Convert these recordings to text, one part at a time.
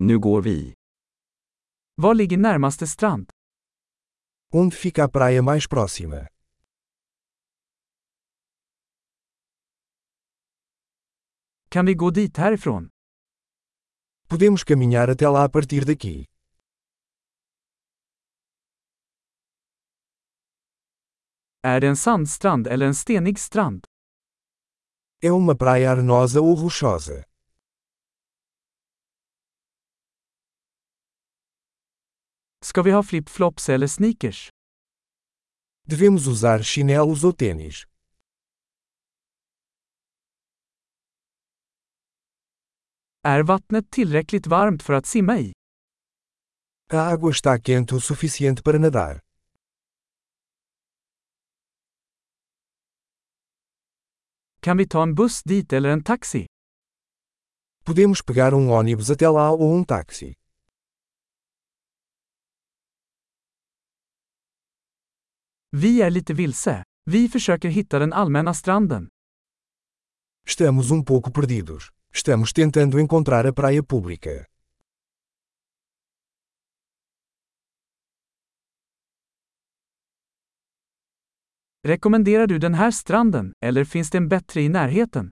Nu går vi. Var ligger närmaste strand? Onde fica a praia mais próxima? Kan vi gå dit härifrån? Podemos caminhar até lá a partir daqui. Är det en sandstrand eller en stenig strand? É uma praia arenosa ou rochosa? Ska vi ha flip-flops eller sneakers? Devemos usar chinelos ou tênis? Är vattnet tillräckligt varmt för att simma i? A água está quente o suficiente para nadar. Kan vi ta en buss dit eller en taxi? Podemos pegar um ônibus até lá ou um táxi. Vi är lite vilse. Vi försöker hitta den allmänna stranden. Estamos um pouco perdidos. Estamos tentando encontrar a praia pública. Rekommenderar du den här stranden, eller finns det en bättre i närheten?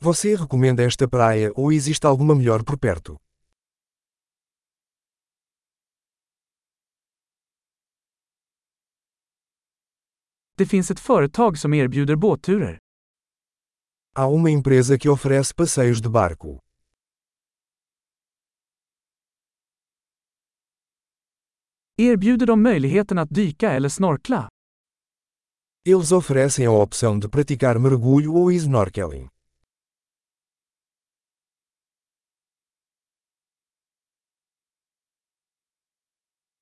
Você recomenda esta praia ou existe alguma melhor por perto? Det finns ett företag som erbjuder båtturer. Há uma empresa que oferece passeios de barco. Erbjuder de möjligheten att dyka eller snorkla? Eles oferecem a opção de praticar mergulho ou snorkeling.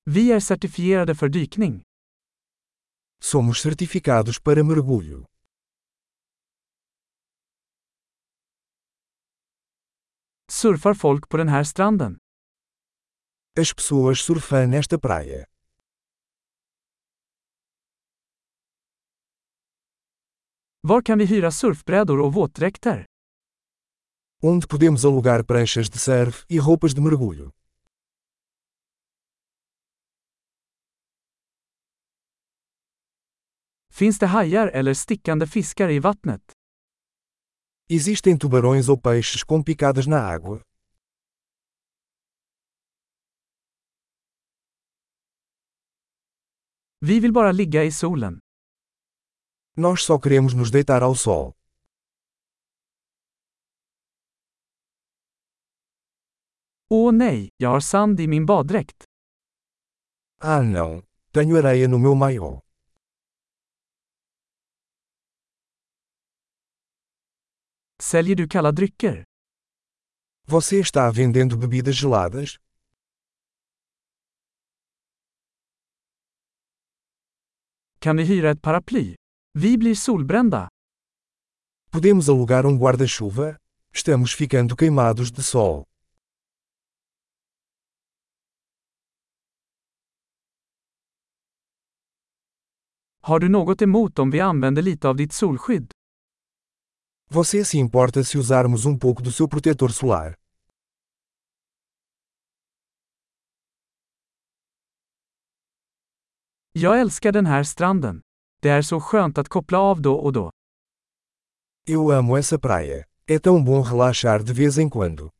Vi är certifierade för dykning. Somos certificados para mergulho. Surfar folk på den här stranden? As pessoas surfam nesta praia. Var kan vi hyra surfbrädor och våtdräkter? Onde podemos alugar pranchas de surf e roupas de mergulho. Finns det hajar eller stickande fiskar i vattnet? Existem tubarões ou peixes com picadas na água. Vi vill bara ligga i solen. Nós só queremos nos deitar ao sol. Åh nej, jag har sand i min baddräkt. Ah não! Tenho areia no meu maiô. Säljer du kalla drycker? Você está vendendo bebidas geladas? Kan vi hyra ett paraply? Vi blir solbrända. Podemos alugar um guarda-chuva? Estamos ficando queimados de sol. Har du något emot om vi använder lite av ditt solskydd? Você se importa se usarmos um pouco do seu protetor solar? Jag älskar den här stranden. Det är så skönt att koppla av då och då. Eu amo essa praia. É tão bom relaxar de vez em quando.